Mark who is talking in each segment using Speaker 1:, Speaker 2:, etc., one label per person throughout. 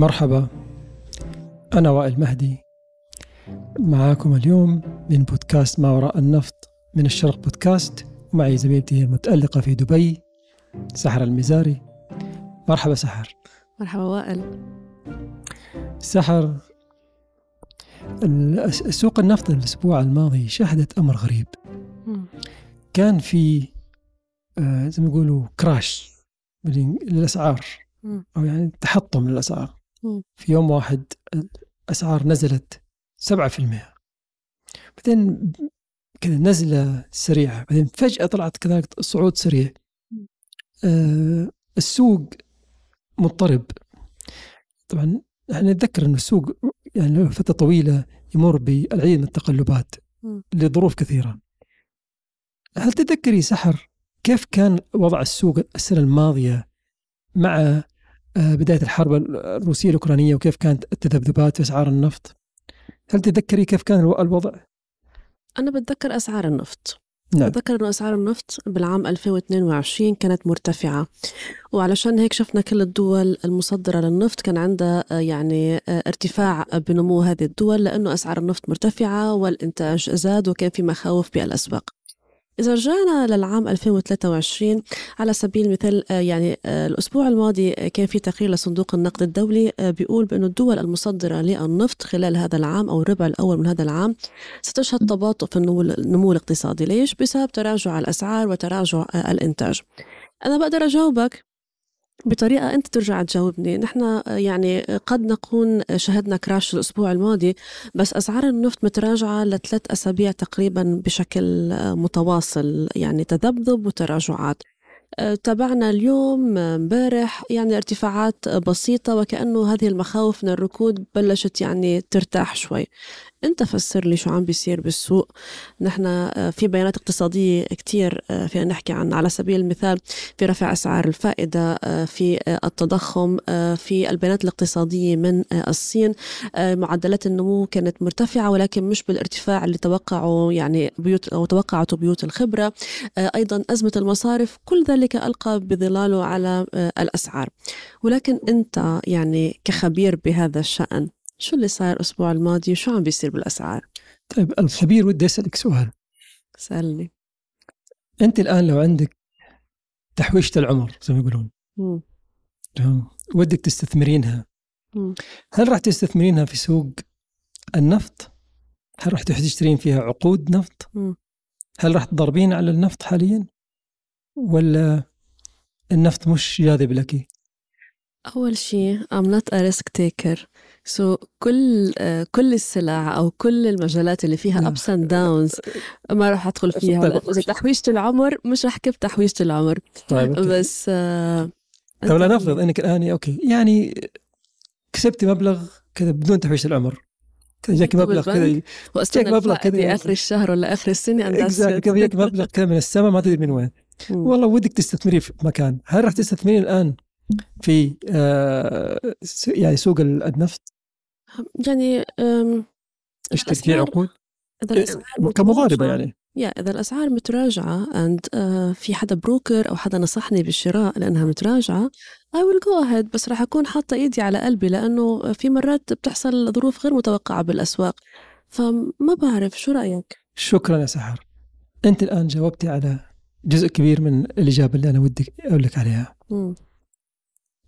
Speaker 1: مرحبا أنا وائل مهدي. معاكم اليوم من بودكاست ما وراء النفط من الشرق بودكاست ومعي زميلتي المتألقة في دبي سحر المزاري. مرحبا سحر.
Speaker 2: مرحبا وائل.
Speaker 1: سحر سوق النفط الأسبوع الماضي شهدت أمر غريب. كان في آه، زي ما يقولوا كراش للأسعار. أو يعني تحطم للأسعار. في يوم واحد الأسعار نزلت 7% بعدين كذا نزلة سريعة. بعدين فجأة طلعت كذلك صعود سريع. آه السوق مضطرب. طبعا إحنا نتذكر أن السوق يعني فترة طويلة يمر بالعديد من التقلبات لظروف كثيرة. هل تتذكري سحر كيف كان وضع السوق السنة الماضية مع بداية الحرب الروسية الأوكرانية وكيف كانت التذبذبات في أسعار النفط هل تتذكري كيف كان الوضع؟
Speaker 2: أنا بتذكر أسعار النفط نعم. بتذكر أنه أسعار النفط بالعام 2022 كانت مرتفعة وعلشان هيك شفنا كل الدول المصدرة للنفط كان عندها آه، يعني آه، ارتفاع بنمو هذه الدول لأنه أسعار النفط مرتفعة والإنتاج زاد وكان في مخاوف بالأسواق إذا رجعنا للعام 2023 على سبيل المثال آه، يعني آه، الأسبوع الماضي آه، كان في تقرير لصندوق النقد الدولي بيقول بأن الدول المصدرة للنفط خلال هذا العام أو الربع الأول من هذا العام ستشهد تباطؤ في النمو الاقتصادي ليش؟ بسبب تراجع الأسعار وتراجع الإنتاج أنا بقدر أجاوبك بطريقة أنت ترجع تجاوبني. نحن يعني قد نكون شهدنا كراش الأسبوع الماضي بس أسعار النفط متراجعة لثلاث أسابيع تقريبا بشكل متواصل يعني تذبذب وتراجعات. تابعنا اليوم امبارح يعني ارتفاعات بسيطة وكأنه هذه المخاوف من الركود بلشت يعني ترتاح شوي. انت فسر لي شو عم بيصير بالسوق. نحن آه، في بيانات اقتصادية كتير آه، فينا نحكي عن على سبيل المثال في رفع أسعار الفائدة آه، في التضخم في البيانات الاقتصادية من الصين. معدلات النمو كانت مرتفعة ولكن مش بالارتفاع اللي توقعوا يعني بيوت أو توقعته بيوت الخبرة. أيضا أزمة المصارف كل ذلك ألقى بظلاله على الأسعار. ولكن أنت يعني كخبير بهذا الشأن شو اللي صار الأسبوع الماضي وشو عم بيصير بالأسعار؟
Speaker 1: طيب الخبير ودي أسألك سؤال
Speaker 2: سألني
Speaker 1: أنت الآن لو عندك تحويشة العمر زي ما يقولون ودك تستثمرينها مم. هل راح تستثمرينها في سوق النفط؟ هل راح تشترين فيها عقود نفط؟ مم. هل راح تضاربين على النفط حاليا؟ ولا النفط مش جاذب لك؟
Speaker 2: أول شيء I'm not a risk taker so so, كل uh, كل السلع أو كل المجالات اللي فيها ups and downs ما راح أدخل فيها. تحويشة العمر مش راح كيف تحويشة العمر. طيب بس
Speaker 1: آه طيب لا نفرض إنك الآن okay يعني كسبتي مبلغ كذا بدون تحويشة العمر. كذا جاك مبلغ كذا
Speaker 2: جاك مبلغ كذا. آخر الشهر ولا آخر السنة
Speaker 1: كذا جاك مبلغ كذا من السماء ما تدري من وين. والله ودك تستثمري في مكان. هل راح تستثمرين الآن في آه يعني سوق النفط
Speaker 2: يعني
Speaker 1: إيش تسجيل عقود؟ كمضاربة يعني.
Speaker 2: yeah إذا الأسعار متراجعة and uh, في حدا broker أو حدا نصحني بالشراء لأنها متراجعة I will go ahead بس راح أكون حاطة إيدي على قلبي لأنه في مرات بتحصل ظروف غير متوقعة بالأسواق. فما بعرف شو رأيك؟
Speaker 1: شكرا يا سحر. أنت الآن جاوبتي على جزء كبير من الإجابة اللي أنا ودي أقول لك عليها. م.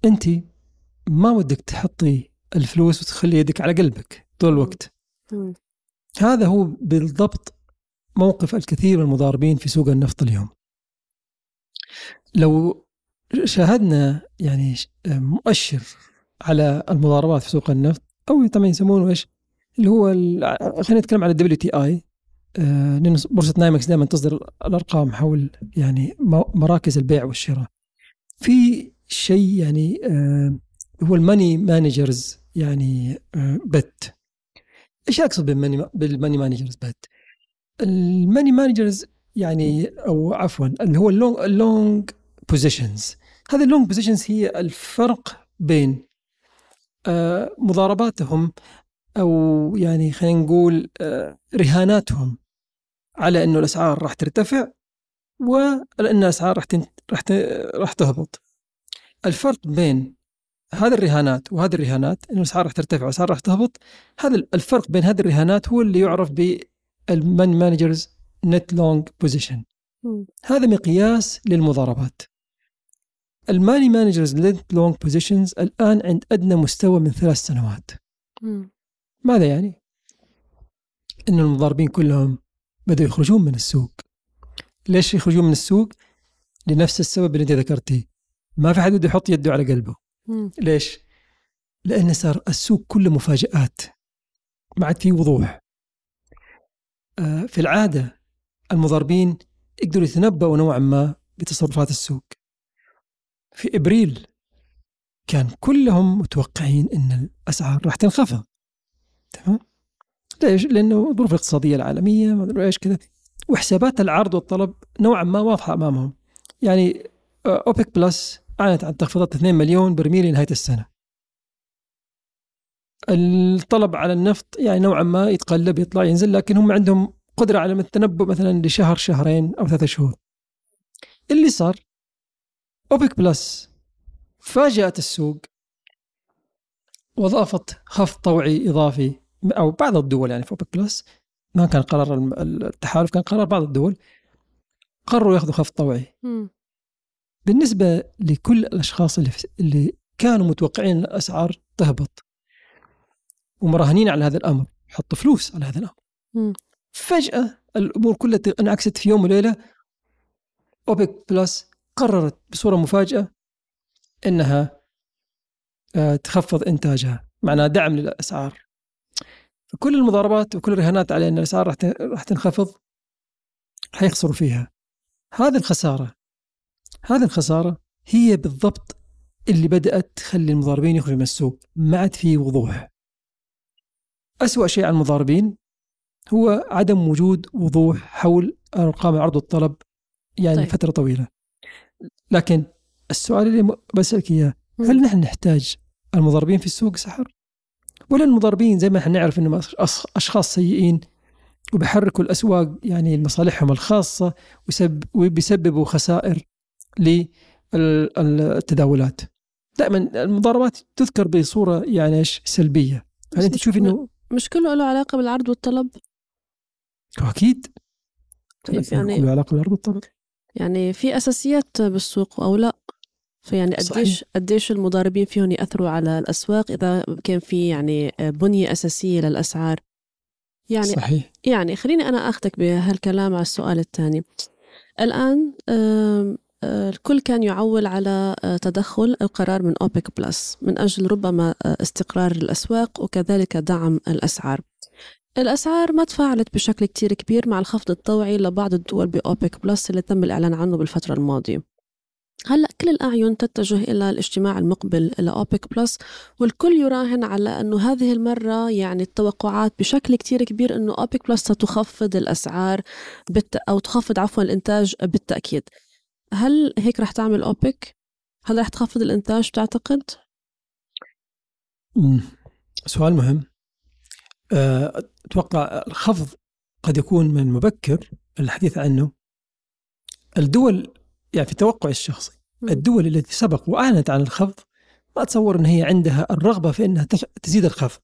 Speaker 1: أنت ما ودك تحطي الفلوس وتخلي يدك على قلبك طول الوقت. هذا هو بالضبط موقف الكثير من المضاربين في سوق النفط اليوم. لو شاهدنا يعني مؤشر على المضاربات في سوق النفط أو طبعا يسمونه إيش؟ اللي هو خلينا نتكلم على ال WTI. لأن بورصة نايمكس دائما تصدر الأرقام حول يعني مراكز البيع والشراء. في شيء يعني آه، هو ال money managers يعني bet. آه، إيش أقصد بال money managers bet؟ ال money managers يعني أو عفوا اللي هو ال long ال long positions هذه ال long positions هي الفرق بين آه، مضارباتهم أو يعني خلينا نقول رهاناتهم على إنه الأسعار راح ترتفع وان الأسعار راح راح راح تهبط. الفرق بين هذه الرهانات وهذه الرهانات إنه الاسعار راح ترتفع والاسعار راح تهبط. هذا الفرق بين هذه الرهانات هو اللي يعرف بال money managers net long position هذا مقياس للمضاربات. ال money managers net long positions الآن عند أدنى مستوى من ثلاث سنوات. ماذا يعني؟ إن المضاربين كلهم بدأوا يخرجون من السوق. ليش يخرجون من السوق؟ لنفس السبب اللي أنت ذكرتيه. ما في حد بده يحط يده على قلبه. ليش؟ لأن صار السوق كله مفاجآت. ما عاد في وضوح. آه، في العادة المضاربين يقدروا يتنبأوا نوعا ما بتصرفات السوق. في إبريل كان كلهم متوقعين أن الأسعار راح تنخفض. تمام؟ ليش؟ لأنه الظروف الاقتصادية العالمية ما أدري إيش كذا. وحسابات العرض والطلب نوعا ما واضحة أمامهم. يعني آه، أوبك بلس أعلنت عن تخفيضات 2 مليون برميل لنهاية السنة. الطلب على النفط يعني نوعا ما يتقلب يطلع ينزل لكن هم عندهم قدرة على التنبؤ مثلا لشهر شهرين أو ثلاثة شهور. اللي صار أوبك بلس فاجأت السوق وأضافت خفض طوعي إضافي أو بعض الدول يعني في أوبك بلس. ما كان قرار التحالف كان قرار بعض الدول. قرروا يأخذوا خفض طوعي.
Speaker 2: مم.
Speaker 1: بالنسبة لكل الأشخاص اللي, اللي كانوا متوقعين الأسعار تهبط ومراهنين على هذا الأمر حطوا فلوس على هذا الأمر
Speaker 2: مم.
Speaker 1: فجأة الأمور كلها انعكست في يوم وليلة أوبك بلس قررت بصورة مفاجئة أنها آه، تخفض إنتاجها معناها دعم للأسعار فكل المضاربات وكل الرهانات على أن الأسعار راح راح تنخفض حيخسروا فيها هذه الخسارة هذه الخسارة هي بالضبط اللي بدأت تخلي المضاربين يخرجوا من السوق ما عاد في وضوح أسوأ شيء على المضاربين هو عدم وجود وضوح حول أرقام العرض والطلب يعني طيب. فترة طويلة لكن السؤال اللي بسألك إياه هل نحن نحتاج المضاربين في السوق سحر؟ ولا المضاربين زي ما إحنا نعرف إنهم أشخاص سيئين وبيحركوا الأسواق يعني لمصالحهم الخاصة وبيسببوا خسائر للتداولات. دائما المضاربات تذكر بصورة يعني إيش؟ سلبية. هل أنت تشوف إنه
Speaker 2: مش كله له علاقة بالعرض والطلب؟
Speaker 1: أكيد.
Speaker 2: طيب يعني
Speaker 1: له علاقة بالعرض والطلب.
Speaker 2: يعني في أساسيات بالسوق أو لا؟ فيعني قديش قديش المضاربين فيهم يأثروا على الأسواق إذا كان في يعني بنية أساسية للأسعار؟ يعني
Speaker 1: صحيح.
Speaker 2: يعني خليني أنا أخذك بهالكلام على السؤال الثاني. الآن الكل كان يعول على آه، تدخل القرار من أوبك بلس من أجل ربما آه، استقرار الأسواق وكذلك دعم الأسعار. الأسعار ما تفاعلت بشكل كتير كبير مع الخفض الطوعي لبعض الدول بأوبك بلس اللي تم الإعلان عنه بالفترة الماضية. هلأ كل الأعين تتجه إلى الاجتماع المقبل إلى أوبك بلس والكل يراهن على أنه هذه المرة يعني التوقعات بشكل كتير كبير أنه أوبك بلس ستخفض الأسعار بالت... أو تخفض عفوا الإنتاج بالتأكيد. هل هيك رح تعمل أوبك؟ هل رح تخفض الإنتاج بتعتقد؟
Speaker 1: سؤال مهم. آه، أتوقع الخفض قد يكون من مبكر الحديث عنه. الدول يعني في توقعي الشخصي الدول التي سبق وأعلنت عن الخفض ما أتصور أن هي عندها الرغبة في أنها تزيد الخفض.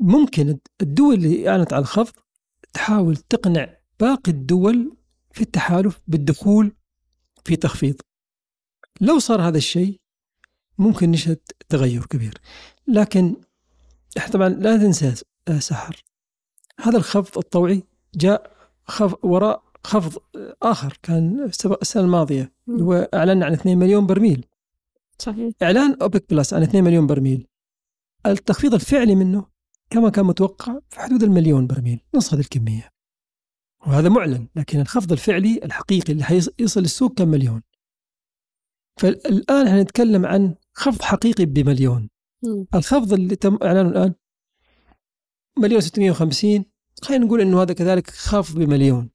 Speaker 1: ممكن الدول اللي أعلنت عن الخفض تحاول تقنع باقي الدول في التحالف بالدخول في تخفيض. لو صار هذا الشيء ممكن نشهد تغير كبير. لكن طبعا لا تنسى سحر. هذا الخفض الطوعي جاء خف وراء خفض آخر كان السنة الماضية اللي هو اعلنا عن 2 مليون برميل.
Speaker 2: صحيح.
Speaker 1: إعلان أوبك بلس عن 2 مليون برميل. التخفيض الفعلي منه كما كان متوقع في حدود المليون برميل. نص هذه الكمية. وهذا معلن لكن الخفض الفعلي الحقيقي اللي حيصل السوق كم مليون؟ فالآن إحنا نتكلم عن خفض حقيقي بمليون.
Speaker 2: م.
Speaker 1: الخفض اللي تم إعلانه الآن مليون 650 خلينا نقول إنه هذا كذلك خفض بمليون.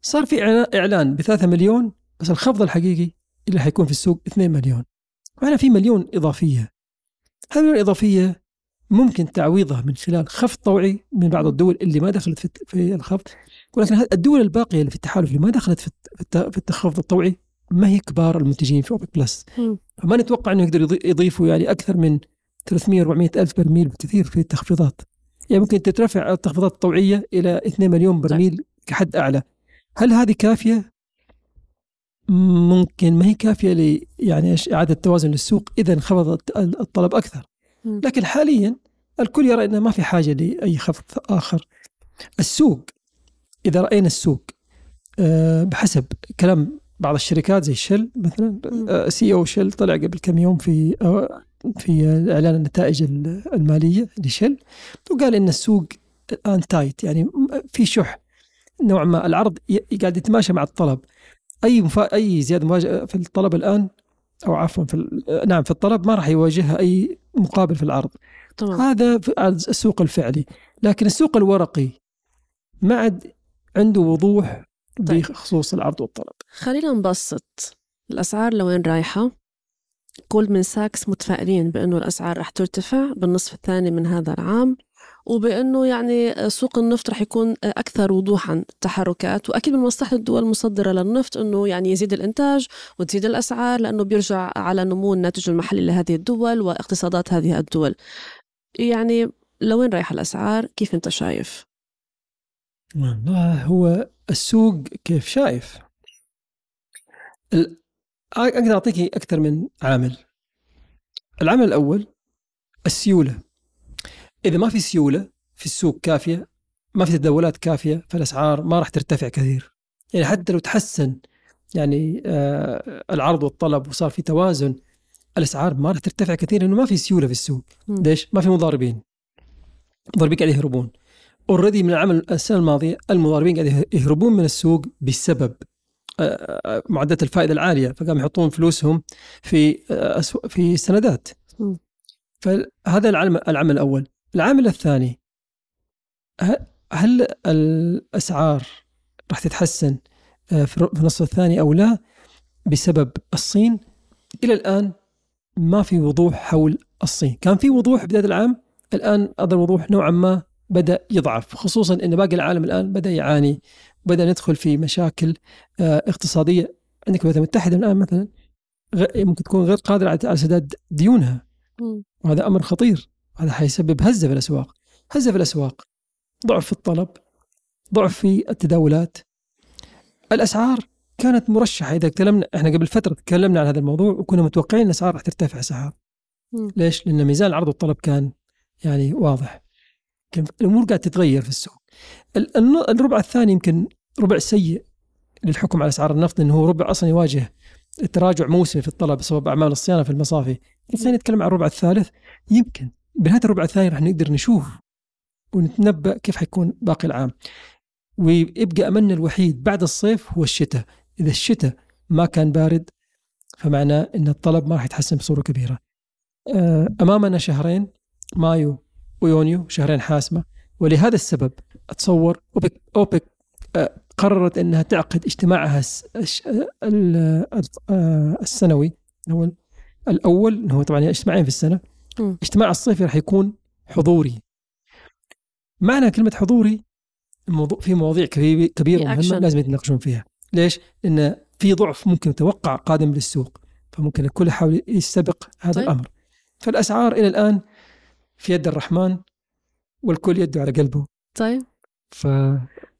Speaker 1: صار في اعلان بثلاثة مليون بس الخفض الحقيقي اللي حيكون في السوق 2 مليون. وهنا في مليون إضافية. هذه المليون الاضافيه ممكن تعويضها من خلال خفض طوعي من بعض الدول اللي ما دخلت في الخفض. ولكن الدول الباقية اللي في التحالف اللي ما دخلت في التخفض الطوعي؟ ما هي كبار المنتجين في أوبك بلس؟ فما نتوقع إنه يقدر يضيفوا يعني أكثر من 300 400 ألف برميل بالكثير في التخفيضات. يعني ممكن تترفع التخفيضات الطوعية إلى 2 مليون برميل كحد أعلى. هل هذه كافية؟ ممكن. ما هي كافية ل يعني إعادة التوازن للسوق إذا انخفض الطلب أكثر. لكن حاليا الكل يرى إنه ما في حاجة لأي خفض آخر. السوق إذا رأينا السوق آه، بحسب كلام بعض الشركات زي شل مثلا سي أو شل طلع قبل كم يوم في آه، في إعلان النتائج المالية لشل وقال إن السوق الآن تايت يعني في شح. نوعا ما العرض قاعد يتماشى مع الطلب. أي مفا... أي زيادة مواجهة في الطلب الآن أو عفوا في ال... نعم في الطلب ما راح يواجهها أي مقابل في العرض. طبعا. هذا في السوق الفعلي. لكن السوق الورقي ما عاد عنده وضوح طيب. بخصوص العرض والطلب
Speaker 2: خلينا نبسط الأسعار لوين رايحة من ساكس متفائلين بأنه الأسعار رح ترتفع بالنصف الثاني من هذا العام وبأنه يعني سوق النفط رح يكون أكثر وضوحا تحركات وأكيد من مصلحة الدول المصدرة للنفط إنه يعني يزيد الإنتاج وتزيد الأسعار لأنه بيرجع على نمو الناتج المحلي لهذه الدول واقتصادات هذه الدول. يعني لوين رايحة الأسعار؟ كيف أنت شايف؟
Speaker 1: والله هو السوق كيف شايف؟ أقدر أعطيك أكثر من عامل. العامل الأول السيولة. إذا ما في سيولة في السوق كافية ما في تداولات كافية فالأسعار ما راح ترتفع كثير. يعني حتى لو تحسن يعني آه العرض والطلب وصار في توازن الأسعار ما راح ترتفع كثير لأنه ما في سيولة في السوق. ليش؟ ما في مضاربين. المضاربين قاعد يهربون. اوريدي من العمل السنة الماضية المضاربين قاعد يهربون من السوق بسبب آه، آه، معدلات الفائدة العالية فقاموا يحطون فلوسهم في آه، في سندات. فهذا العمل العمل الأول. العامل الثاني هل الأسعار راح تتحسن في النصف الثاني أو لا؟ بسبب الصين. إلى الآن ما في وضوح حول الصين. كان في وضوح بداية العام الآن هذا الوضوح نوعا ما بدأ يضعف خصوصا إن باقي العالم الآن بدأ يعاني بدأ ندخل في مشاكل آه، اقتصادية. عندك الولايات المتحده الآن مثلا ممكن تكون غير قادرة على سداد ديونها. وهذا أمر خطير. هذا حيسبب هزة في الأسواق. هزة في الأسواق. ضعف في الطلب. ضعف في التداولات. الأسعار كانت مرشحة. إذا تكلمنا إحنا قبل فترة تكلمنا عن هذا الموضوع وكنا متوقعين الاسعار راح ترتفع اسعار ليش؟ لأن ميزان العرض والطلب كان يعني واضح. الأمور قاعدة تتغير في السوق. الربع الثاني يمكن ربع سيء للحكم على أسعار النفط لأنه هو ربع أصلا يواجه تراجع موسمي في الطلب بسبب أعمال الصيانة في المصافي. بس نتكلم عن الربع الثالث. يمكن بنهايه الربع الثاني راح نقدر نشوف ونتنبأ كيف حيكون باقي العام. ويبقى أملنا الوحيد بعد الصيف هو الشتاء. إذا الشتاء ما كان بارد فمعناه أن الطلب ما راح يتحسن بصورة كبيرة. آه، أمامنا شهرين مايو ويونيو شهرين حاسمة. ولهذا السبب أتصور أوبك, أوبك آه، قررت أنها تعقد اجتماعها آه، السنوي هو الأول هو طبعا اجتماعين في السنة. اجتماع الصيفي راح يكون حضوري. معنى كلمة حضوري الموضوع في مواضيع كبيرة ومهمة لازم يتناقشون فيها. ليش؟ لأن في ضعف ممكن يتوقع قادم للسوق فممكن الكل يحاول يستبق هذا طيب. الأمر. فالأسعار إلى الآن في يد الرحمن والكل يده على قلبه.
Speaker 2: طيب. ف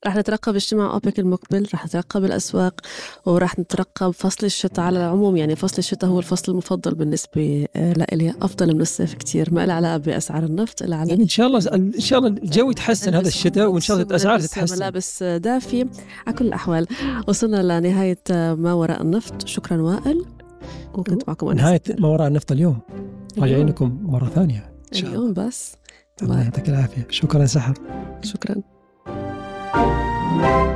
Speaker 2: رح نترقب اجتماع أوبك المقبل رح نترقب الأسواق ورح نترقب فصل الشتاء على العموم. يعني فصل الشتاء هو الفصل المفضل بالنسبة آه، لإلي. أفضل من الصيف كثير ما له علاقة بأسعار النفط الا
Speaker 1: على يعني إن شاء الله إن شاء الله الجو يتحسن هذا الشتاء وإن شاء الله الأسعار تتحسن.
Speaker 2: ملابس دافي على كل الأحوال وصلنا لنهاية ما وراء النفط. شكرا وائل
Speaker 1: وكنت معكم نهاية ما وراء النفط اليوم. راجعين لكم مرة ثانية.
Speaker 2: اليوم بس.
Speaker 1: الله يعطيك العافية. شكرا سحر.
Speaker 2: شكرا.
Speaker 3: Thank you.